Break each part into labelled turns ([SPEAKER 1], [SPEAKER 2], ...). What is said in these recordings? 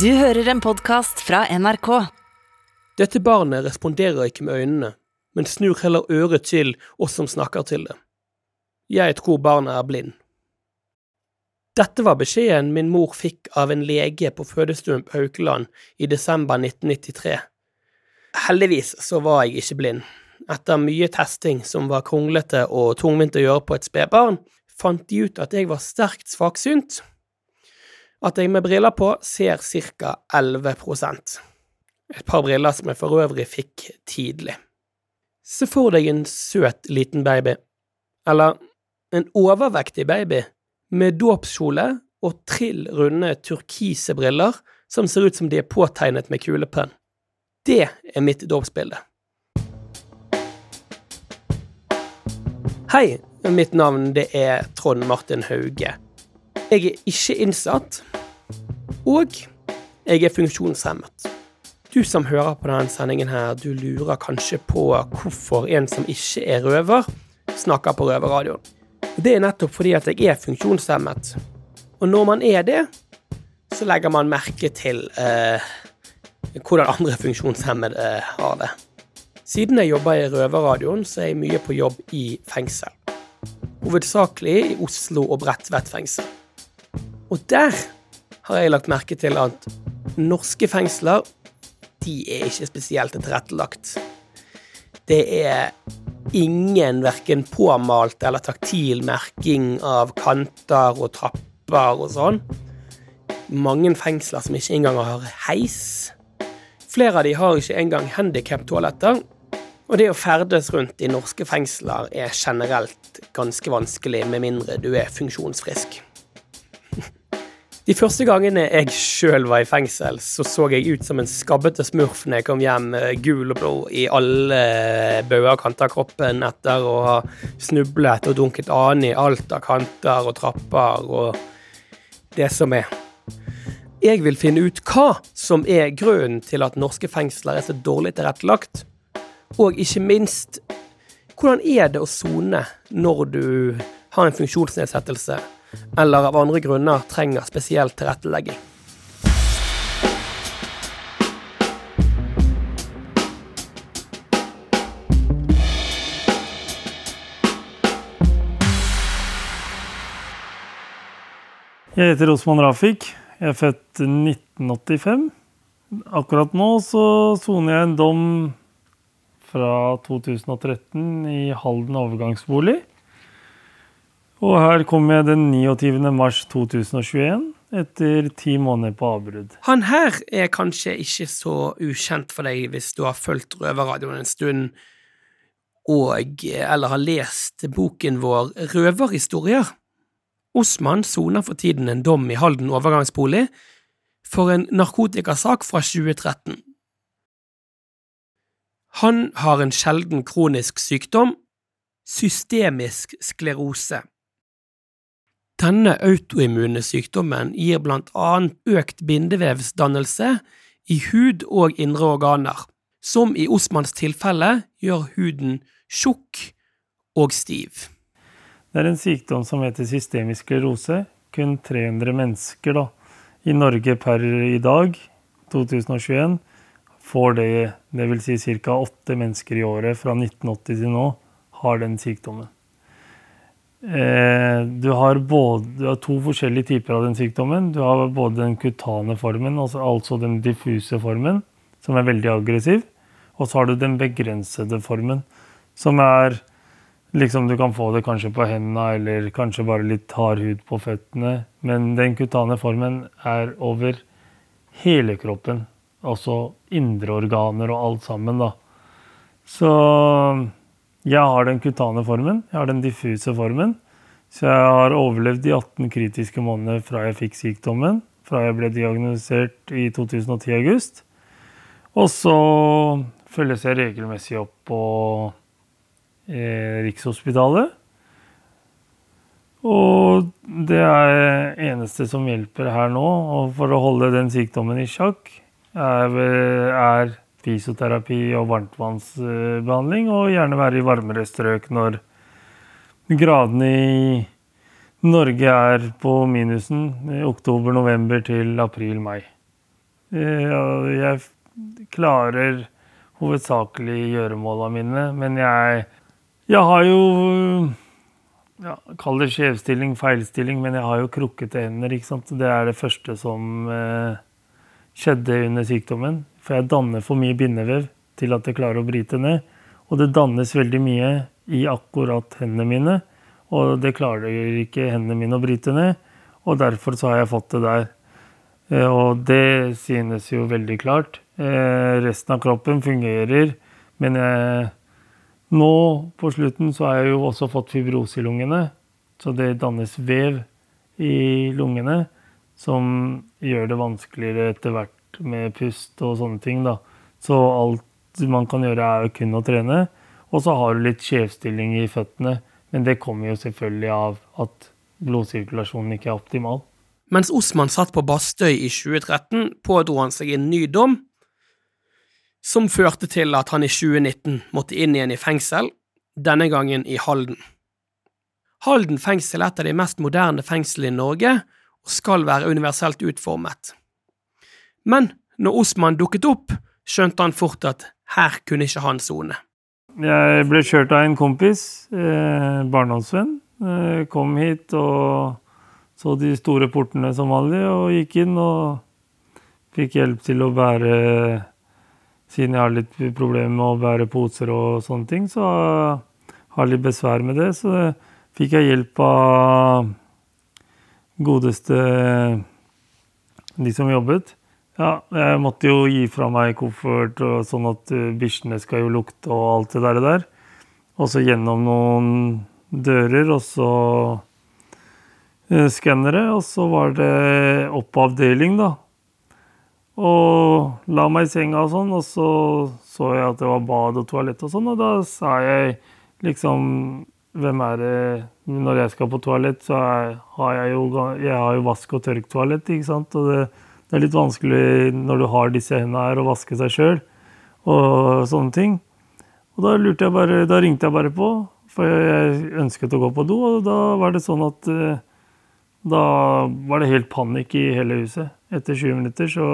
[SPEAKER 1] Du hører en podkast fra NRK.
[SPEAKER 2] Dette barnet responderer ikke med øynene, men snur heller øret til oss som snakker til det. Jeg tror barnet er blind. Dette var beskjeden min mor fikk av en lege på fødestuen på Haukeland i desember 1993. Heldigvis så var jeg ikke blind. Etter mye testing som var kronglete og tungvint å gjøre på et spedbarn, fant de ut at jeg var sterkt svaksynt. At jeg med briller på ser ca. 11% Et par briller som jeg for øvrig fikk tidlig. Se for deg en søt liten baby, eller en overvektig baby med dåpskjole og trill runde turkise briller som ser ut som de er påtegnet med kulepenn. Det er mitt dåpsbilde. Hei, mitt navn det er Trond Martin Hauge. Jeg er ikke innsatt, og jeg er funksjonshemmet. Du som hører på denne sendingen her, du lurer kanskje på hvorfor en som ikke er røver, snakker på røverradioen. Det er nettopp fordi at jeg er funksjonshemmet. Og når man er det, så legger man merke til eh, hvordan andre funksjonshemmede eh, har det. Siden jeg jobber i Røverradioen, så er jeg mye på jobb i fengsel. Hovedsakelig i Oslo og Bredtvet fengsel. Og der har jeg lagt merke til at norske fengsler, de er ikke spesielt tilrettelagt. Det er ingen verken påmalt eller taktil merking av kanter og trapper og sånn. Mange fengsler som ikke engang har heis. Flere av de har ikke engang handikap-toaletter. Og det å ferdes rundt i norske fengsler er generelt ganske vanskelig, med mindre du er funksjonsfrisk. De første gangene jeg sjøl var i fengsel, så så jeg ut som en skabbete smurf når jeg kom hjem gul og blå i alle bauger og kanter av kroppen etter å ha snublet og dunket annen i alt av kanter og trapper og det som er. Jeg vil finne ut hva som er grunnen til at norske fengsler er så dårlig tilrettelagt, og ikke minst hvordan er det å sone når du har en funksjonsnedsettelse eller av andre grunner trenger spesiell tilrettelegging.
[SPEAKER 3] Jeg heter Osman Rafik. Jeg er født 1985. Akkurat nå så soner jeg en dom fra 2013 i Halden overgangsbolig. Og her kom jeg den 29. mars 2021, etter ti måneder på avbrudd.
[SPEAKER 2] Han her er kanskje ikke så ukjent for deg hvis du har fulgt Røverradioen en stund, og eller har lest boken vår Røverhistorier. Osman soner for tiden en dom i Halden overgangsbolig for en narkotikasak fra 2013. Han har en sjelden kronisk sykdom, systemisk sklerose. Denne autoimmune sykdommen gir blant annet økt bindevevsdannelse i hud og indre organer, som i Osmans tilfelle gjør huden tjukk og stiv.
[SPEAKER 3] Det er en sykdom som heter systemisk sklerose. Kun 300 mennesker da, i Norge per i dag, 2021, får det. Vil si ca. åtte mennesker i året fra 1980 til nå har den sykdommen. Eh, du har, både, du har, to forskjellige typer av den sykdommen. Du har både den kutane formen, altså, altså den diffuse formen, som er veldig aggressiv. Og så har du den begrensede formen, som er liksom Du kan få det kanskje på hendene eller kanskje bare litt hard hud på føttene. Men den kutane formen er over hele kroppen. Altså indre organer og alt sammen, da. Så jeg har den kutane formen, jeg har den diffuse formen. Så jeg har overlevd de 18 kritiske månedene fra jeg fikk sykdommen. Fra jeg ble diagnosert i 2010 august. Og så følges jeg regelmessig opp på eh, Rikshospitalet. Og det er eneste som hjelper her nå, og for å holde den sykdommen i sjakk, er, er fysioterapi og varmtvannsbehandling, og gjerne være i varmere strøk når gradene i Norge er på minusen i oktober-november til april-mai. Eh, Jeg klarer hovedsakelig gjøremåla mine, men jeg, jeg har jo ja, Kall det skjevstilling, feilstilling, men jeg har jo krukkete hender. ikke sant? Det er det første som eh, skjedde under sykdommen. For jeg danner for mye bindevev til at jeg klarer å bryte ned. Og det dannes veldig mye i akkurat hendene mine, og det klarer ikke hendene mine å bryte ned. Og derfor så har jeg fått det der. Eh, og det synes jo veldig klart. Eh, resten av kroppen fungerer, men jeg nå på slutten så har jeg jo også fått fibrose i lungene. Så det dannes vev i lungene som gjør det vanskeligere etter hvert med pust og sånne ting. da. Så alt man kan gjøre, er jo kun å trene. Og så har du litt skjevstilling i føttene. Men det kommer jo selvfølgelig av at blodsirkulasjonen ikke er optimal.
[SPEAKER 2] Mens Osman satt på Bastøy i 2013, pådro han seg en ny dom som førte til at han i 2019 måtte inn igjen i fengsel, denne gangen i Halden. Halden fengsel er et av de mest moderne fengslene i Norge, og skal være universelt utformet. Men når Osman dukket opp, skjønte han fort at her kunne ikke han sone.
[SPEAKER 3] Jeg ble kjørt av en kompis, eh, barndomsvenn. Eh, kom hit og så de store portene som vanlig, og gikk inn og fikk hjelp til å bære siden jeg har litt problemer med å bære poser og sånne ting, så har jeg litt besvær med det. Så fikk jeg hjelp av godeste de som jobbet. Ja, jeg måtte jo gi fra meg koffert, og sånn at uh, bikkjene skal jo lukte og alt det der. Og så gjennom noen dører, og så uh, skannere. Og så var det opp på avdeling, da. Og la meg i senga og sånn, og så så jeg at det var bad og toalett og sånn, og da sa jeg liksom Hvem er det Når jeg skal på toalett, så er, har jeg jo Jeg har jo vask- og tørktoalett, ikke sant, og det, det, er litt vanskelig når du har disse hendene her, å vaske seg sjøl og sånne ting. Og da lurte jeg bare Da ringte jeg bare på, for jeg ønsket å gå på do, og da var det sånn at eh, da var det helt panikk i hele huset. Etter 20 minutter så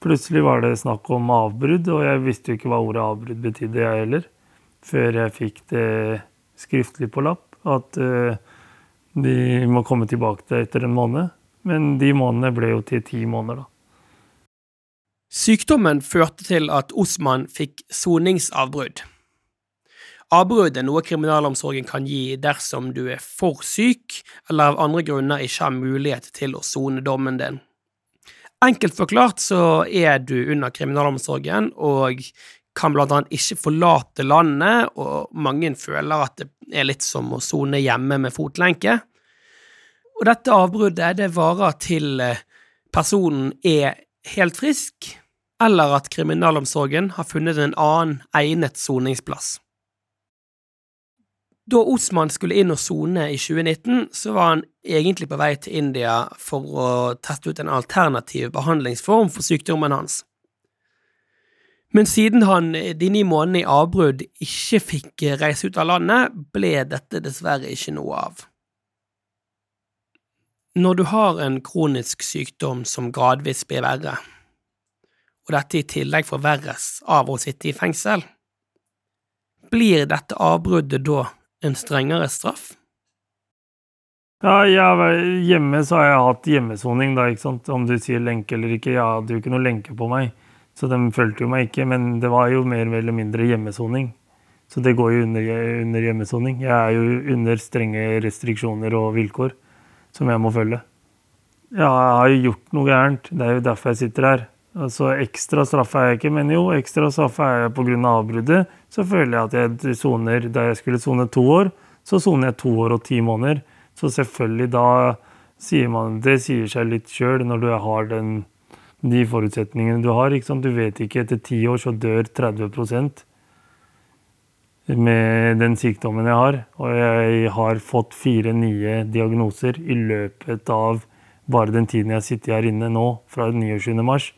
[SPEAKER 3] plutselig var det snakk om avbrudd, og jeg visste jo ikke hva ordet avbrudd betydde, jeg heller. Før jeg fikk det skriftlig på lapp, at uh, de må komme tilbake til etter en måned. Men de månedene ble jo til ti måneder, da.
[SPEAKER 2] Sykdommen førte til at Osman fikk soningsavbrudd. Avbrudd er noe kriminalomsorgen kan gi dersom du er for syk eller av andre grunner ikke har mulighet til å sone dommen din. Enkelt forklart så er du under kriminalomsorgen og kan blant annet ikke forlate landet, og mange føler at det er litt som å sone hjemme med fotlenke. Og dette avbruddet det varer til eh, personen er helt frisk, eller at kriminalomsorgen har funnet en annen egnet soningsplass. Da Osman skulle inn og sone i 2019, så var han egentlig på vei til India for å teste ut en alternativ behandlingsform for sykdommen hans. Men siden han de ni månedene i avbrudd ikke fikk reise ut av landet, ble dette dessverre ikke noe av. Når du har en kronisk sykdom som gradvis blir verre, og dette i tillegg forverres av å sitte i fengsel, blir dette avbruddet da en strengere straff?
[SPEAKER 3] Ja, jeg, hjemme så har jeg hatt hjemmesoning, da, ikke sant. Om du sier lenke eller ikke. Jeg hadde jo ikke noe lenke på meg, så de fulgte jo meg ikke. Men det var jo mer eller mindre hjemmesoning. Så det går jo under, under hjemmesoning. Jeg er jo under strenge restriksjoner og vilkår som jeg må følge. Ja, jeg har jo gjort noe gærent. Det er jo derfor jeg sitter her. Altså Ekstra straff er jeg ikke, men jo, ekstra straff er jeg pga. avbruddet. Så føler jeg at jeg soner Der jeg skulle sone to år, så soner jeg to år og ti måneder. Så selvfølgelig da sier man Det sier seg litt sjøl når du har den, de forutsetningene du har. Du vet ikke, etter ti år så dør 30 med den sykdommen jeg har. Og jeg har fått fire nye diagnoser i løpet av bare den tiden jeg sitter her inne nå, fra 29. mars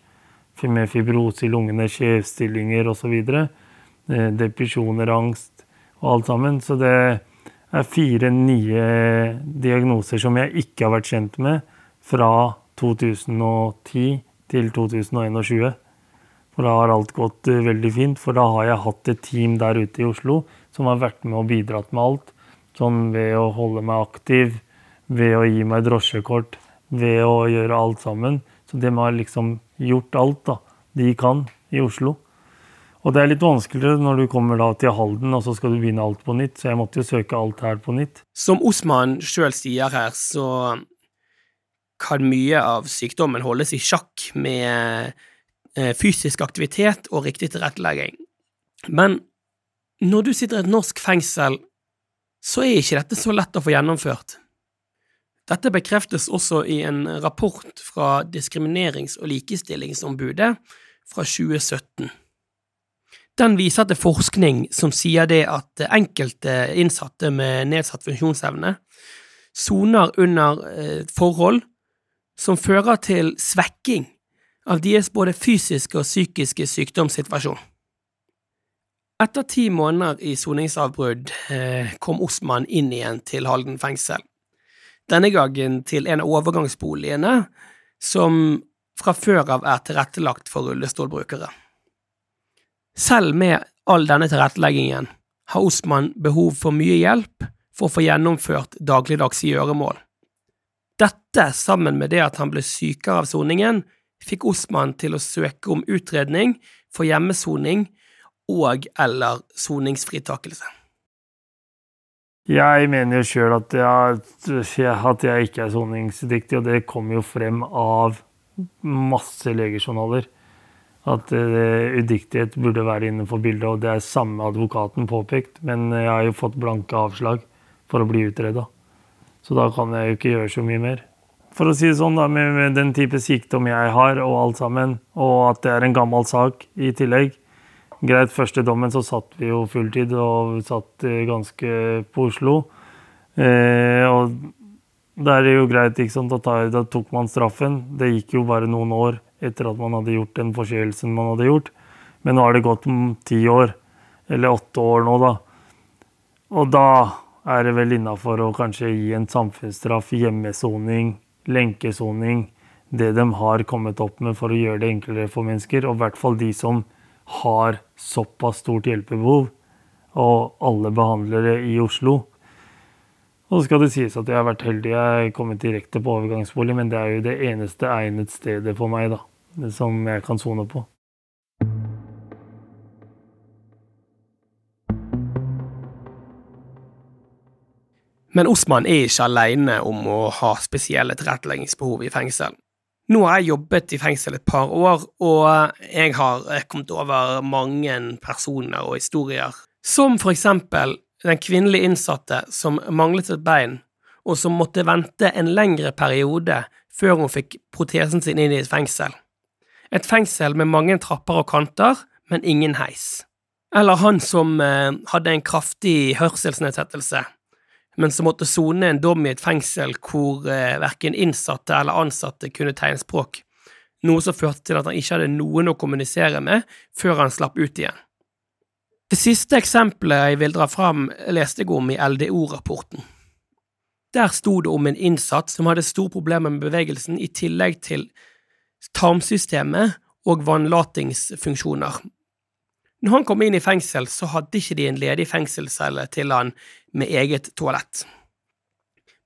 [SPEAKER 3] med fibrose i lungene, skjevstillinger osv. Eh, depresjoner, angst og alt sammen. Så det er fire nye diagnoser som jeg ikke har vært kjent med fra 2010 til 2021. For da har alt gått eh, veldig fint, for da har jeg hatt et team der ute i Oslo som har vært med og bidratt med alt. Sånn ved å holde meg aktiv, ved å gi meg drosjekort, ved å gjøre alt sammen. Så de har liksom gjort alt da, de kan i Oslo. Og det er litt vanskeligere når du kommer da til Halden, og så skal du begynne alt på nytt. Så jeg måtte jo søke alt her på nytt.
[SPEAKER 2] Som Osman sjøl sier her, så kan mye av sykdommen holdes i sjakk med fysisk aktivitet og riktig tilrettelegging. Men når du sitter i et norsk fengsel, så er ikke dette så lett å få gjennomført. Dette bekreftes også i en rapport fra Diskriminerings- og likestillingsombudet fra 2017. Den viser til forskning som sier det at enkelte innsatte med nedsatt funksjonsevne soner under eh, forhold som fører til svekking av deres både fysiske og psykiske sykdomssituasjon. Etter ti måneder i soningsavbrudd eh, kom Osman inn igjen til Halden fengsel. Denne gangen til en av overgangsboligene som fra før av er tilrettelagt for rullestolbrukere. Selv med all denne tilretteleggingen har Osman behov for mye hjelp for å få gjennomført dagligdags gjøremål. Dette, sammen med det at han ble sykere av soningen, fikk Osman til å søke om utredning for hjemmesoning og eller soningsfritakelse.
[SPEAKER 3] Jeg mener jo sjøl at, at, jeg ikke er soningsdyktig, og det kommer jo frem av masse legejournaler. At uh, udyktighet burde være innenfor bildet, og det er samme advokaten påpekt. Men jeg har jo fått blanke avslag for å bli utreda. Så da kan jeg jo ikke gjøre så mye mer. For å si det sånn, da, med, med den type sykdom jeg har, og alt sammen, og at det er en gammel sak i tillegg, Greit, første dommen så satt vi jo fulltid og satt eh, ganske på Oslo. Eh, og da er det jo greit, ikke sant, da, da tok man straffen. Det gikk jo bare noen år etter at man hadde gjort den forseelsen man hadde gjort. Men nå har det gått ti år, eller åtte år nå, da. Og da er det vel innafor å kanskje gi en samfunnsstraff, hjemmesoning, lenkesoning. Det de har kommet opp med for å gjøre det enklere for mennesker, og i hvert fall de som har såpass stort hjelpebehov, og alle behandlere i Oslo. Og så skal det sies at jeg har vært heldig. Jeg har kommet direkte på overgangsbolig, men det er jo det eneste egnet stedet for meg, da, som jeg kan sone på.
[SPEAKER 2] Men Osman er ikke alene om å ha spesielle tilretteleggingsbehov i fengsel. Nå har jeg jobbet i fengsel et par år, og jeg har kommet over mange personer og historier, som for eksempel den kvinnelige innsatte som manglet et bein, og som måtte vente en lengre periode før hun fikk protesen sin inn i et fengsel. Et fengsel med mange trapper og kanter, men ingen heis. Eller han som eh, hadde en kraftig hørselsnedsettelse, men som måtte sone en dom i et fengsel hvor eh, verken innsatte eller ansatte kunne tegnspråk, noe som førte til at han ikke hadde noen å kommunisere med før han slapp ut igjen. Det siste eksempelet jeg vil dra fram, leste jeg om i LDO-rapporten. Der sto det om en innsatt som hadde store problemer med bevegelsen i tillegg til tarmsystemet og vannlatingsfunksjoner, når han kom inn i fengsel, så hadde ikke de en ledig fengselscelle til han med eget toalett.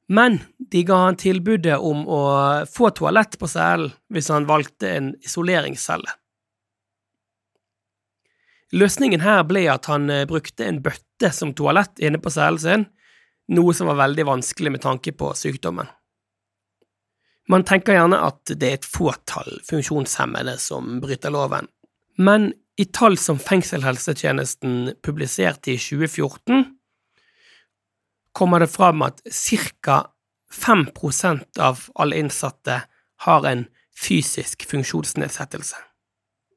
[SPEAKER 2] Men de ga han tilbudet om å få toalett på cellen hvis han valgte en isoleringscelle. Løsningen her ble at han eh, brukte en bøtte som toalett inne på cellen sin, noe som var veldig vanskelig med tanke på sykdommen. Man tenker gjerne at det er et fåtall funksjonshemmede som bryter loven, men i tall som Fengselshelsetjenesten publiserte i 2014, kommer det fram at ca. 5% av alle innsatte har en fysisk funksjonsnedsettelse.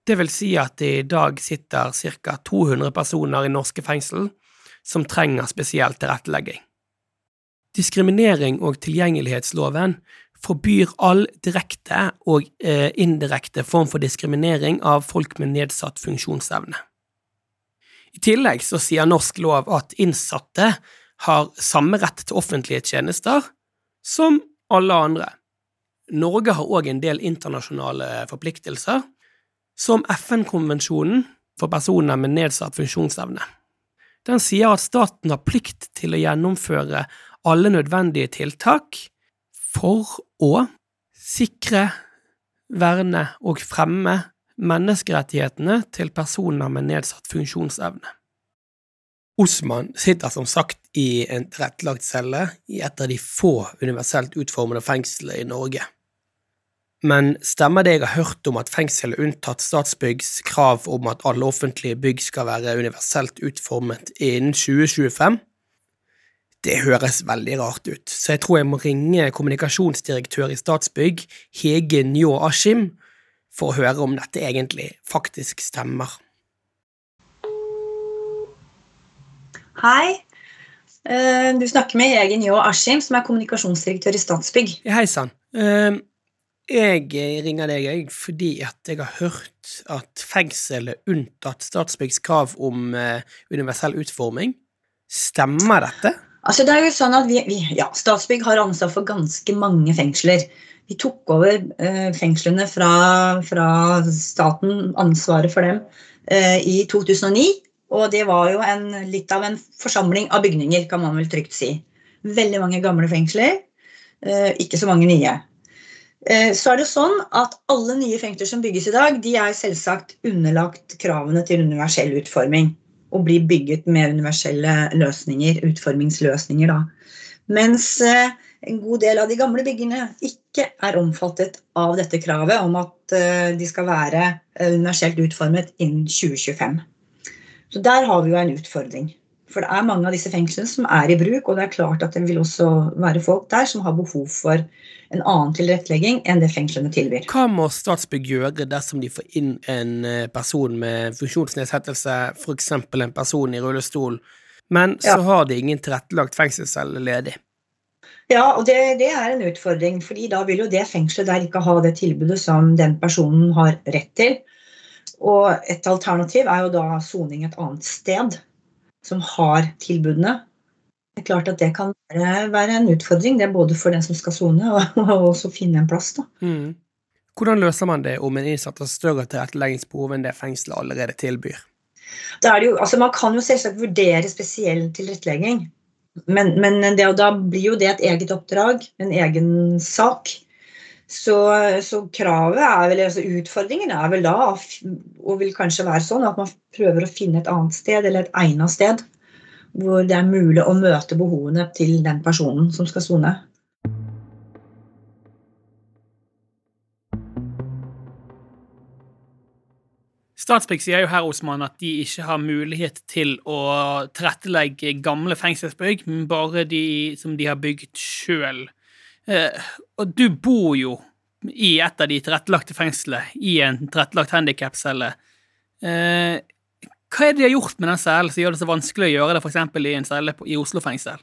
[SPEAKER 2] Det vil si at det i dag sitter ca. 200 personer i norske fengsel som trenger spesiell tilrettelegging. Diskriminering og tilgjengelighetsloven forbyr all direkte og eh, indirekte form for diskriminering av folk med nedsatt funksjonsevne. I tillegg så sier norsk lov at innsatte har samme rett til offentlige tjenester som alle andre. Norge har òg en del internasjonale forpliktelser, som FN-konvensjonen for personer med nedsatt funksjonsevne. Den sier at staten har plikt til å gjennomføre alle nødvendige tiltak for å sikre, verne og fremme menneskerettighetene til personer med nedsatt funksjonsevne. Osman sitter som sagt i en tilrettelagt celle i et av de få universelt utformede fengslene i Norge. Men stemmer det jeg har hørt om at fengselet unntatt Statsbyggs krav om at alle offentlige bygg skal være universelt utformet innen 2025? Det høres veldig rart ut, så jeg tror jeg må ringe kommunikasjonsdirektør i Statsbygg, Hege Njå Askim, for å høre om dette egentlig faktisk stemmer.
[SPEAKER 4] Hei. Eh, du snakker med Hege Njå Askim, som er kommunikasjonsdirektør i Statsbygg.
[SPEAKER 2] Hei sann. Ehm, jeg ringer deg fordi jeg har hørt at fengselet unntatt Statsbyggs krav om eh, universell utforming. Stemmer dette?
[SPEAKER 4] Altså, det er jo sånn at vi, vi, ja, Statsbygg har ansvar for ganske mange fengsler. Vi tok over eh, fengslene fra, fra, staten, ansvaret for dem, eh, i 2009. Og det var jo en, litt av en forsamling av bygninger, kan man vel trygt si. Veldig mange gamle fengsler, eh, ikke så mange nye. Eh, så er det sånn at Alle nye fengsler som bygges i dag, de er selvsagt underlagt kravene til universell utforming. Og blir bygget med universelle løsninger, utformingsløsninger. Da. Mens eh, en god del av de gamle byggene ikke er omfattet av dette kravet om at eh, de skal være universelt utformet innen 2025. Så der har vi jo en utfordring. For det er mange av disse fengslene som er i bruk, og det er klart at det vil også være folk der som har behov for en annen tilrettelegging enn det fengslene tilbyr.
[SPEAKER 2] Hva må Statsbygg gjøre dersom de får inn en eh, person med funksjonsnedsettelse, f.eks. en person i rullestol, men så ja. har de ingen tilrettelagt fengselscelle ledig?
[SPEAKER 4] Ja, og det, det, er en utfordring, fordi da vil jo det fengselet der ikke ha det tilbudet som den personen har rett til. Og et alternativ er jo da soning et annet sted som har tilbudene. Det er klart at det kan være, en utfordring, det er både for den som skal sone, og, og også finne en plass.
[SPEAKER 2] Mm. Hvordan løser man det om en innsatt har større tilretteleggingsbehov enn det fengselet allerede tilbyr?
[SPEAKER 4] Jo, altså man kan jo selvsagt vurdere spesiell tilrettelegging, men, men det, da blir jo det et eget oppdrag, en egen sak. Så, så, kravet er vel, altså utfordringen er vel da, og vil kanskje være sånn, at man prøver å finne et annet sted, eller et egnet sted, hvor det er mulig å møte behovene til den personen som skal sone.
[SPEAKER 5] Statsbygg sier jo her Osman, at de ikke har mulighet til å tilrettelegge gamle fengselsbygg, men bare de som de har bygd sjøl. Eh, og du bor jo i et av de tilrettelagte fengslene, i en tilrettelagt handikapcelle. Eh, hva er det de har gjort med den cellen som gjør det så vanskelig å gjøre det f.eks. i en celle i Oslo fengsel?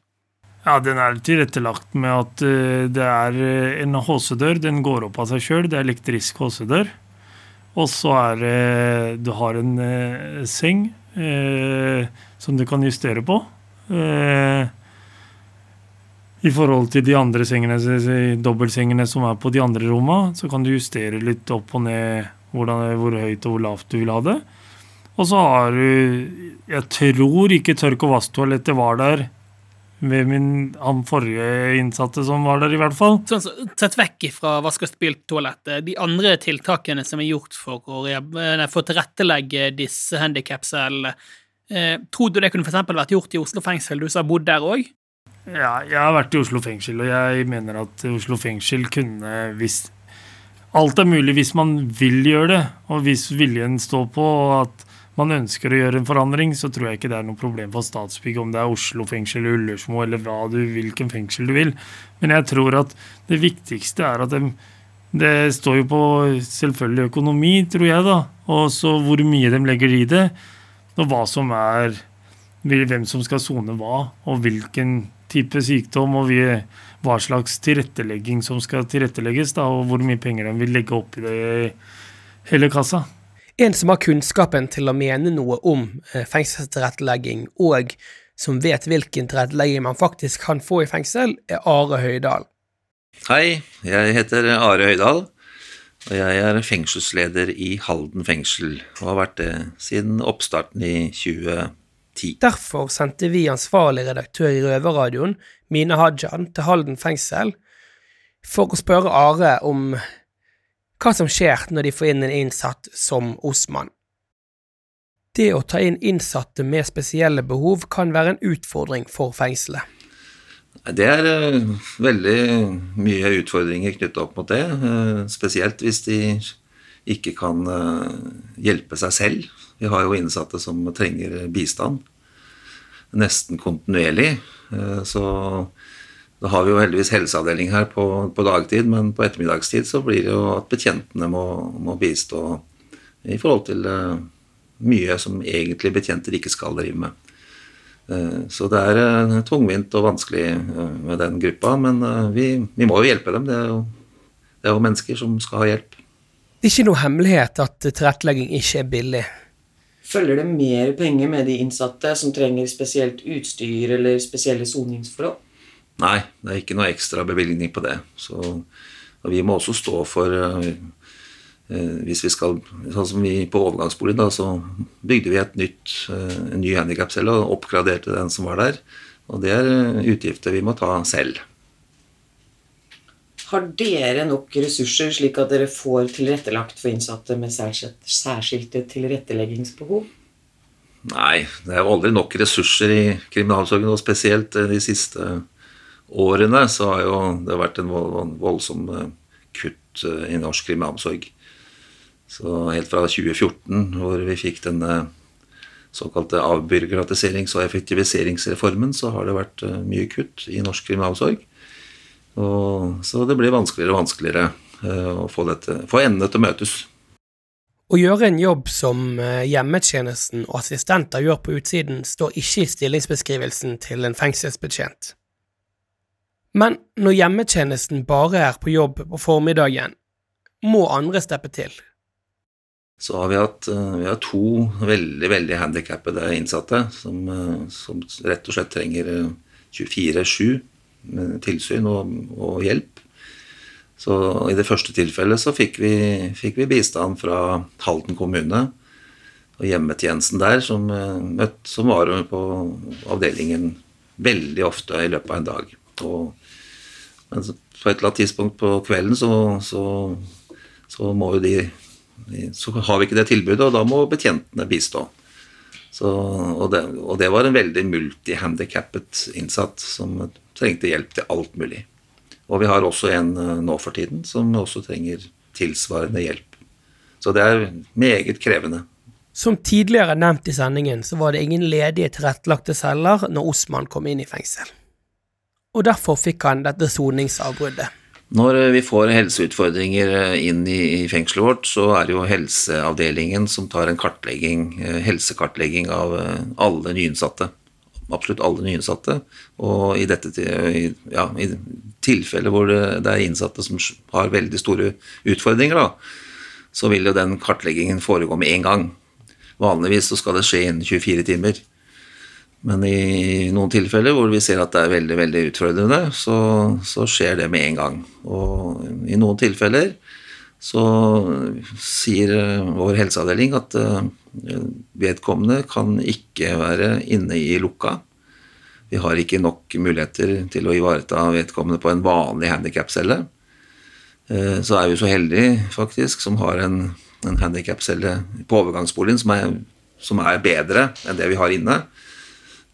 [SPEAKER 3] Ja, Den er tilrettelagt med at uh, det er en HC-dør. Den går opp av seg sjøl. Det er elektrisk HC-dør. Og så er det Du har en seng seng som du kan justere på. Uh, i forhold til de andre sengene, dobbeltsengene som er på de andre rommene, så kan du justere litt opp og ned hvordan, hvor høyt og hvor lavt du vil ha det. Og så har du Jeg tror ikke tørk- og vasstoalettet var der med min, han forrige innsatte som var der, i hvert fall.
[SPEAKER 5] Sånn, så, Sett vekk fra vask- og spyltoalettet. De andre tiltakene som er gjort for å, for å tilrettelegge disse handikapcellene, eh, tror du det kunne for vært gjort i Oslo fengsel, du som har bodd der òg?
[SPEAKER 3] Ja, jeg har vært i Oslo fengsel, og jeg mener at Oslo fengsel kunne hvis Alt er mulig hvis man vil gjøre det, og hvis viljen står på at man ønsker å gjøre en forandring, så tror jeg ikke det er noe problem for Statsbygg om det er Oslo fengsel, Ullersmo eller hva du, hvilken fengsel du vil. Men jeg tror at det viktigste er at de, det står jo på selvfølgelig økonomi, tror jeg, da. Og så hvor mye de legger i det, og hva som er Hvem som skal sone hva, og hvilken type sykdom og vi, hva slags tilrettelegging som skal tilrettelegges, da, og hvor mye penger de vil legge opp i det hele kassa.
[SPEAKER 2] En som har kunnskapen til å mene noe om eh, fengselstilrettelegging, og som vet hvilken tilrettelegging man faktisk kan få i fengsel, er Are Høydahl.
[SPEAKER 6] Hei, jeg heter Are Høydahl, og jeg er fengselsleder i Halden fengsel, og har vært det siden oppstarten i 2010.
[SPEAKER 2] Derfor sendte vi ansvarlig redaktør i Røverradioen, Mine Hajan, til Halden fengsel for å spørre Are om hva som skjer når de får inn en innsatt som Osman. Det å ta inn innsatte med spesielle behov kan være en utfordring for fengselet.
[SPEAKER 6] Det er eh, veldig mye utfordringer knyttet opp mot det, eh, spesielt hvis de ikke kan eh, hjelpe seg selv. Vi har jo innsatte som trenger bistand nesten kontinuerlig. Så da har vi jo heldigvis helseavdeling her på, på, dagtid, men på ettermiddagstid så blir det jo at betjentene må, må bistå i forhold til mye som egentlig betjenter ikke skal drive med. Eh, så det er eh, tungvint og vanskelig eh, med den gruppa, men vi, vi må jo hjelpe dem. Det er jo, det er jo, mennesker som skal ha hjelp.
[SPEAKER 2] Det er ikke noe hemmelighet at tilrettelegging ikke er billig.
[SPEAKER 7] Følger det mer penger med de innsatte som trenger spesielt utstyr eller spesielle soningsforhold?
[SPEAKER 6] Nei, det er ikke noe ekstra bevilgning på det. Så, vi må også stå for Eh, hvis vi skal, sånn som vi På overgangsbolig da, så bygde vi et nytt, eh, en ny handikapcelle og oppgraderte den som var der. Og det er eh, utgifter vi må ta selv.
[SPEAKER 7] Har dere nok ressurser slik at dere får tilrettelagt for innsatte med særskilte tilretteleggingsbehov?
[SPEAKER 6] Nei, det er jo aldri nok ressurser i kriminalomsorgen, og spesielt de siste årene så har jo det vært en voldsom kutt i norsk kriminalomsorg. Så helt fra 2014, hvor vi fikk denne såkalte avbyråkratiserings- og effektiviseringsreformen, så har det vært eh, mye kutt i norsk kriminalomsorg. Og, så det blir vanskeligere og vanskeligere eh, å få, dette, få endene til å møtes.
[SPEAKER 2] Å gjøre en jobb som eh, hjemmetjenesten og assistenter gjør på utsiden, står ikke i stillingsbeskrivelsen til en fengselsbetjent. Men når hjemmetjenesten bare er på jobb på formiddagen, må andre steppe til
[SPEAKER 6] så har vi hatt eh, vi har to veldig veldig handikappede innsatte som, som, rett og slett trenger 24-7 eh, tilsyn og, og, hjelp. Så I det første tilfellet så fikk vi, fikk vi bistand fra Halden kommune og hjemmetjenesten der, som, møtt, som var på avdelingen veldig ofte i løpet av en dag. Og, men på et eller annet tidspunkt på kvelden så, så, så må jo de så har vi ikke det tilbudet, og da må betjentene bistå. Så, og, det, og, det, var en veldig multihandikappet innsatt som trengte hjelp til alt mulig. Og vi har også en eh, nå for tiden som også trenger tilsvarende hjelp. Så det er meget krevende.
[SPEAKER 2] Som tidligere nevnt i sendingen, så var det ingen ledige tilrettelagte celler når Osman kom inn i fengsel. Og derfor fikk han dette soningsavbruddet.
[SPEAKER 6] Når vi får helseutfordringer eh, inn i, fengselet vårt, så er det jo helseavdelingen som tar en kartlegging, eh, helsekartlegging av eh, alle nyinnsatte. Absolutt alle nyinnsatte. Og i dette ja, i tilfellet hvor det, er innsatte som har veldig store utfordringer, da, så vil jo den kartleggingen foregå med en gang. Vanligvis så skal det skje innen 24 timer. Men i noen tilfeller hvor vi ser at det er veldig veldig utfordrende, så, så skjer det med en gang. Og i noen tilfeller så sier eh, vår helseavdeling at eh, vedkommende kan ikke være inne i lukka. Vi har ikke nok muligheter til å ivareta vedkommende på en vanlig handikapcelle. Eh, så er vi så heldige, faktisk, som har en, en handikapcelle på overgangsboligen som er, som er bedre enn det vi har inne.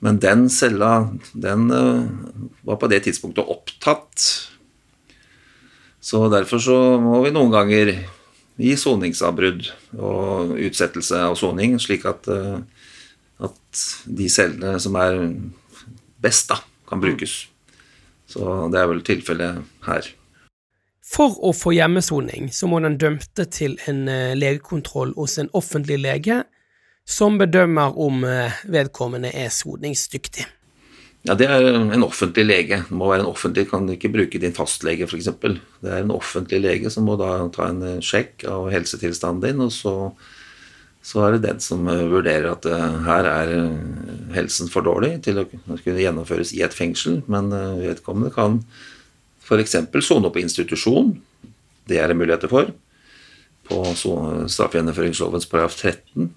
[SPEAKER 6] Men den cella, den eh, var på det tidspunktet opptatt. Så derfor så må vi noen ganger gi soningsavbrudd og utsettelse av soning, slik at, eh, at de cellene som er best, da, kan brukes. Så det er vel tilfellet her.
[SPEAKER 2] For å få hjemmesoning så må den dømte til en eh, legekontroll hos en offentlig lege som bedømmer om eh, vedkommende er soningsdyktig.
[SPEAKER 6] Ja, Det er en offentlig lege. Det må være en offentlig, Kan ikke bruke din fastlege f.eks. Det er en offentlig lege som må da ta en eh, sjekk av helsetilstanden din, og så, så er det den som eh, vurderer at her er helsen for dårlig til å kunne gjennomføres i et fengsel, men vedkommende kan F.eks. sone på institusjon. Det er det muligheter for. På straffegjennomføringslovens paragraf 13.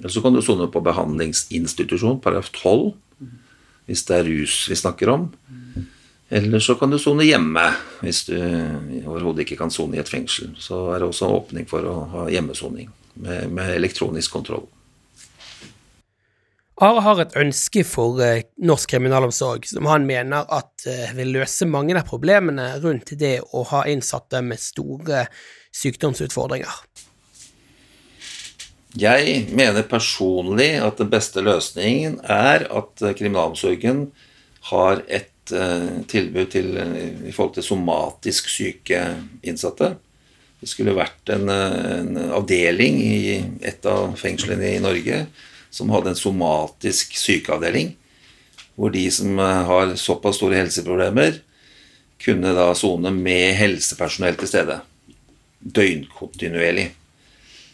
[SPEAKER 6] Eller så kan du sone på behandlingsinstitusjon, paragraf 12. Hvis det er rus vi snakker om. Eller så kan du sone hjemme, hvis du overhodet ikke kan sone i et fengsel. Så er det også åpning for å ha hjemmesoning med, med elektronisk kontroll.
[SPEAKER 2] Are har et ønske for uh, norsk kriminalomsorg som han mener at uh, vil løse mange av problemene rundt det å ha innsatte med store sykdomsutfordringer.
[SPEAKER 6] Jeg mener personlig at den beste løsningen er at uh, kriminalomsorgen har et tilbud til, i forhold til somatisk syke innsatte. Det skulle vært en, en avdeling i et av fengslene i Norge som hadde en somatisk sykeavdeling. Hvor de som eh, har såpass store helseproblemer, kunne da sone med helsepersonell til stede. Døgnkontinuerlig.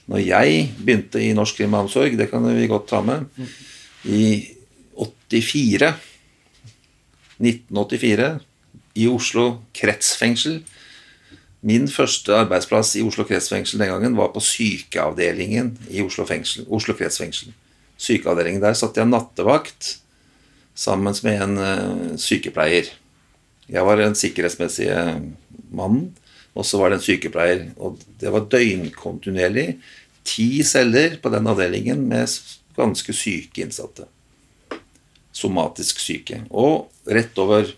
[SPEAKER 6] Når jeg begynte i norsk kriminalomsorg, det kan vi godt ta med, i 84 1984 i Oslo kretsfengsel. Min første arbeidsplass i Oslo kretsfengsel den gangen var på sykeavdelingen i Oslo, fengsel, Oslo kretsfengsel sykeavdelingen der satt jeg nattevakt sammen med en uh, sykepleier. Jeg var den sikkerhetsmessige mannen, og så var det en sykepleier. Og det var døgnkontinuerlig. Ti celler på den avdelingen med ganske syke innsatte. Somatisk syke. Og rett over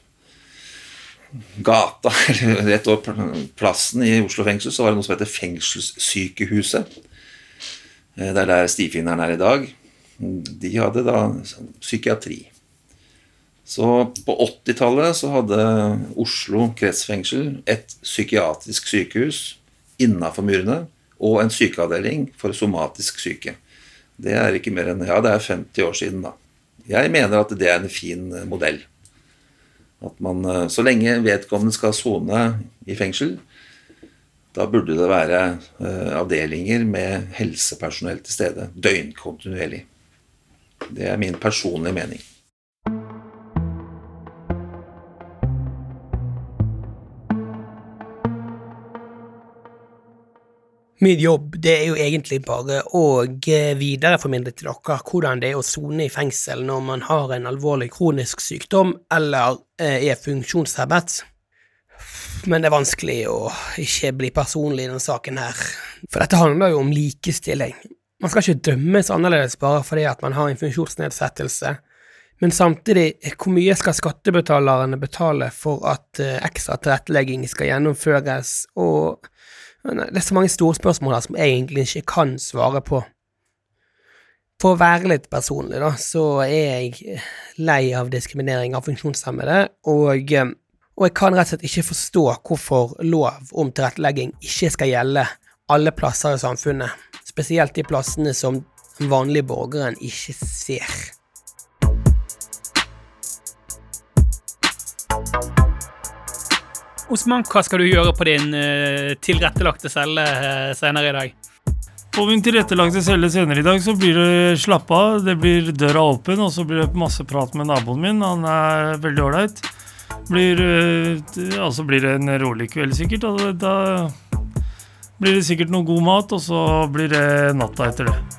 [SPEAKER 6] gata, eller rett over plassen i Oslo fengsel, så var det noe som heter Fengselssykehuset. Eh, det er der stifinneren er i dag de hadde da psykiatri. Så på 80-tallet så hadde Oslo kretsfengsel et psykiatrisk sykehus innafor murene og en sykeavdeling for somatisk syke. Det er ikke mer enn Ja, det er 50 år siden, da. Jeg mener at det er en fin modell. At man, Så lenge vedkommende skal sone i fengsel, da burde det være eh, avdelinger med helsepersonell til stede døgnkontinuerlig. Det er min personlige mening.
[SPEAKER 2] Min jobb det er jo egentlig bare å eh, videreformidle til dere hvordan det er å sone i fengsel når man har en alvorlig kronisk sykdom eller eh, er funksjonshemmet. Men det er vanskelig å ikke bli personlig i denne saken her, for dette handler jo om likestilling. Man skal ikke dømmes annerledes bare fordi at man har en funksjonsnedsettelse, men samtidig, hvor mye skal skattebetalerne betale for at uh, ekstra tilrettelegging skal gjennomføres, og det er så mange store spørsmål her som jeg egentlig ikke kan svare på. For å være litt personlig, da, så er jeg lei av diskriminering av funksjonshemmede, og, eh, og jeg kan rett og slett ikke forstå hvorfor lov om tilrettelegging ikke skal gjelde alle plasser i samfunnet spesielt de plassene som vanlige borgeren ikke ser.
[SPEAKER 5] Osman, hva skal du gjøre på din uh, tilrettelagte celle uh, senere i dag?
[SPEAKER 3] På min tilrettelagte celle senere i dag så blir det slappe av. Det blir døra åpen, og så blir det masse prat med naboen min. Han er veldig ålreit. Blir, uh, altså blir det en rolig kveld, sikkert. Og da blir det sikkert noe god mat, og så blir det natta etter det.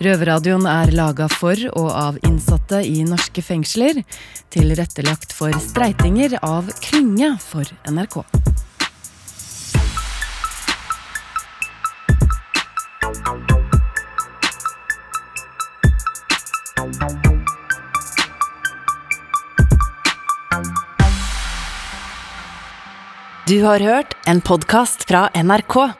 [SPEAKER 1] Røverradioen er laga for og av innsatte i norske fengsler. Tilrettelagt for streitinger av Klynge for NRK. Du har hørt en podkast fra NRK.